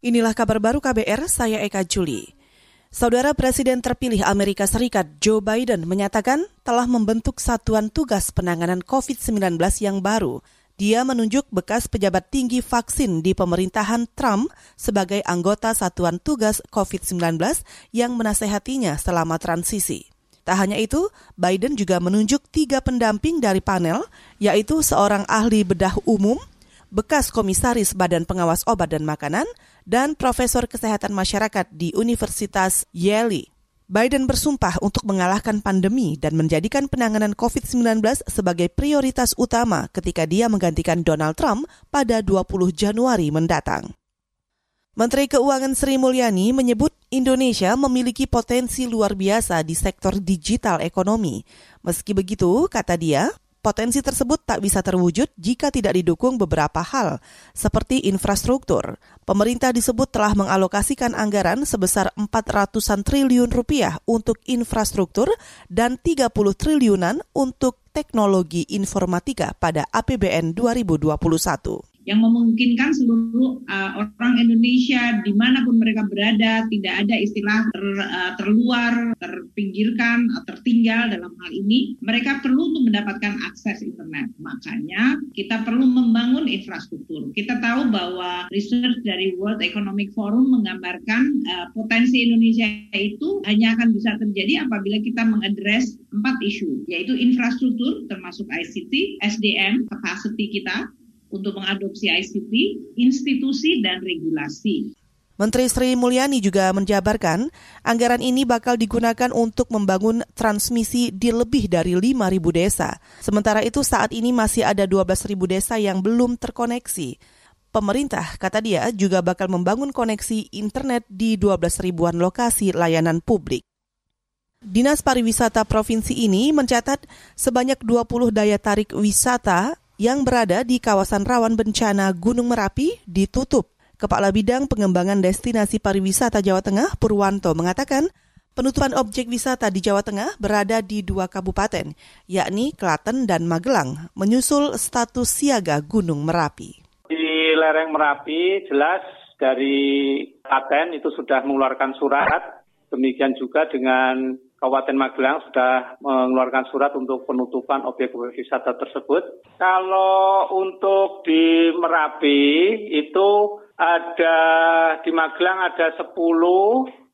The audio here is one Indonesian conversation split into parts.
Inilah kabar baru KBR, saya Eka Juli. Saudara Presiden terpilih Amerika Serikat Joe Biden menyatakan telah membentuk satuan tugas penanganan COVID-19 yang baru. Dia menunjuk bekas pejabat tinggi vaksin di pemerintahan Trump sebagai anggota satuan tugas COVID-19 yang menasehatinya selama transisi. Tak hanya itu, Biden juga menunjuk tiga pendamping dari panel, yaitu seorang ahli bedah umum, bekas komisaris Badan Pengawas Obat dan Makanan, dan profesor kesehatan masyarakat di Universitas Yale. Biden bersumpah untuk mengalahkan pandemi dan menjadikan penanganan COVID-19 sebagai prioritas utama ketika dia menggantikan Donald Trump pada 20 Januari mendatang. Menteri Keuangan Sri Mulyani menyebut Indonesia memiliki potensi luar biasa di sektor digital ekonomi. Meski begitu, kata dia, Potensi tersebut tak bisa terwujud jika tidak didukung beberapa hal, seperti infrastruktur. Pemerintah disebut telah mengalokasikan anggaran sebesar 400-an triliun rupiah untuk infrastruktur dan 30 triliunan untuk teknologi informatika pada APBN 2021 yang memungkinkan seluruh uh, orang Indonesia di mana pun mereka berada tidak ada istilah ter, uh, terluar, terpinggirkan, atau tertinggal dalam hal ini. Mereka perlu untuk mendapatkan akses internet. Makanya kita perlu membangun infrastruktur. Kita tahu bahwa research dari World Economic Forum menggambarkan uh, potensi Indonesia itu hanya akan bisa terjadi apabila kita mengadres empat isu, yaitu infrastruktur termasuk ICT, SDM, capacity kita, untuk mengadopsi ICT, institusi, dan regulasi. Menteri Sri Mulyani juga menjabarkan anggaran ini bakal digunakan untuk membangun transmisi di lebih dari 5.000 desa. Sementara itu saat ini masih ada 12.000 desa yang belum terkoneksi. Pemerintah, kata dia, juga bakal membangun koneksi internet di 12 ribuan lokasi layanan publik. Dinas Pariwisata Provinsi ini mencatat sebanyak 20 daya tarik wisata yang berada di kawasan rawan bencana Gunung Merapi ditutup. Kepala Bidang Pengembangan Destinasi Pariwisata Jawa Tengah, Purwanto, mengatakan penutupan objek wisata di Jawa Tengah berada di dua kabupaten, yakni Klaten dan Magelang, menyusul status siaga Gunung Merapi. Di lereng Merapi jelas dari Klaten itu sudah mengeluarkan surat, demikian juga dengan Kabupaten Magelang sudah mengeluarkan surat untuk penutupan objek wisata tersebut. Kalau untuk di Merapi itu ada di Magelang ada 10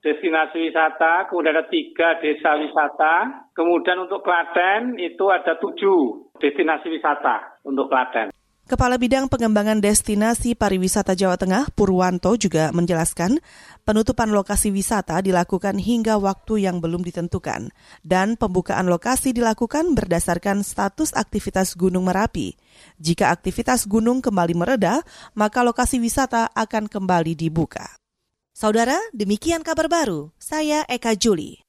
destinasi wisata, kemudian ada tiga desa wisata, kemudian untuk Klaten itu ada tujuh destinasi wisata untuk Klaten. Kepala Bidang Pengembangan Destinasi Pariwisata Jawa Tengah, Purwanto, juga menjelaskan penutupan lokasi wisata dilakukan hingga waktu yang belum ditentukan, dan pembukaan lokasi dilakukan berdasarkan status aktivitas Gunung Merapi. Jika aktivitas gunung kembali mereda, maka lokasi wisata akan kembali dibuka. Saudara, demikian kabar baru. Saya Eka Juli.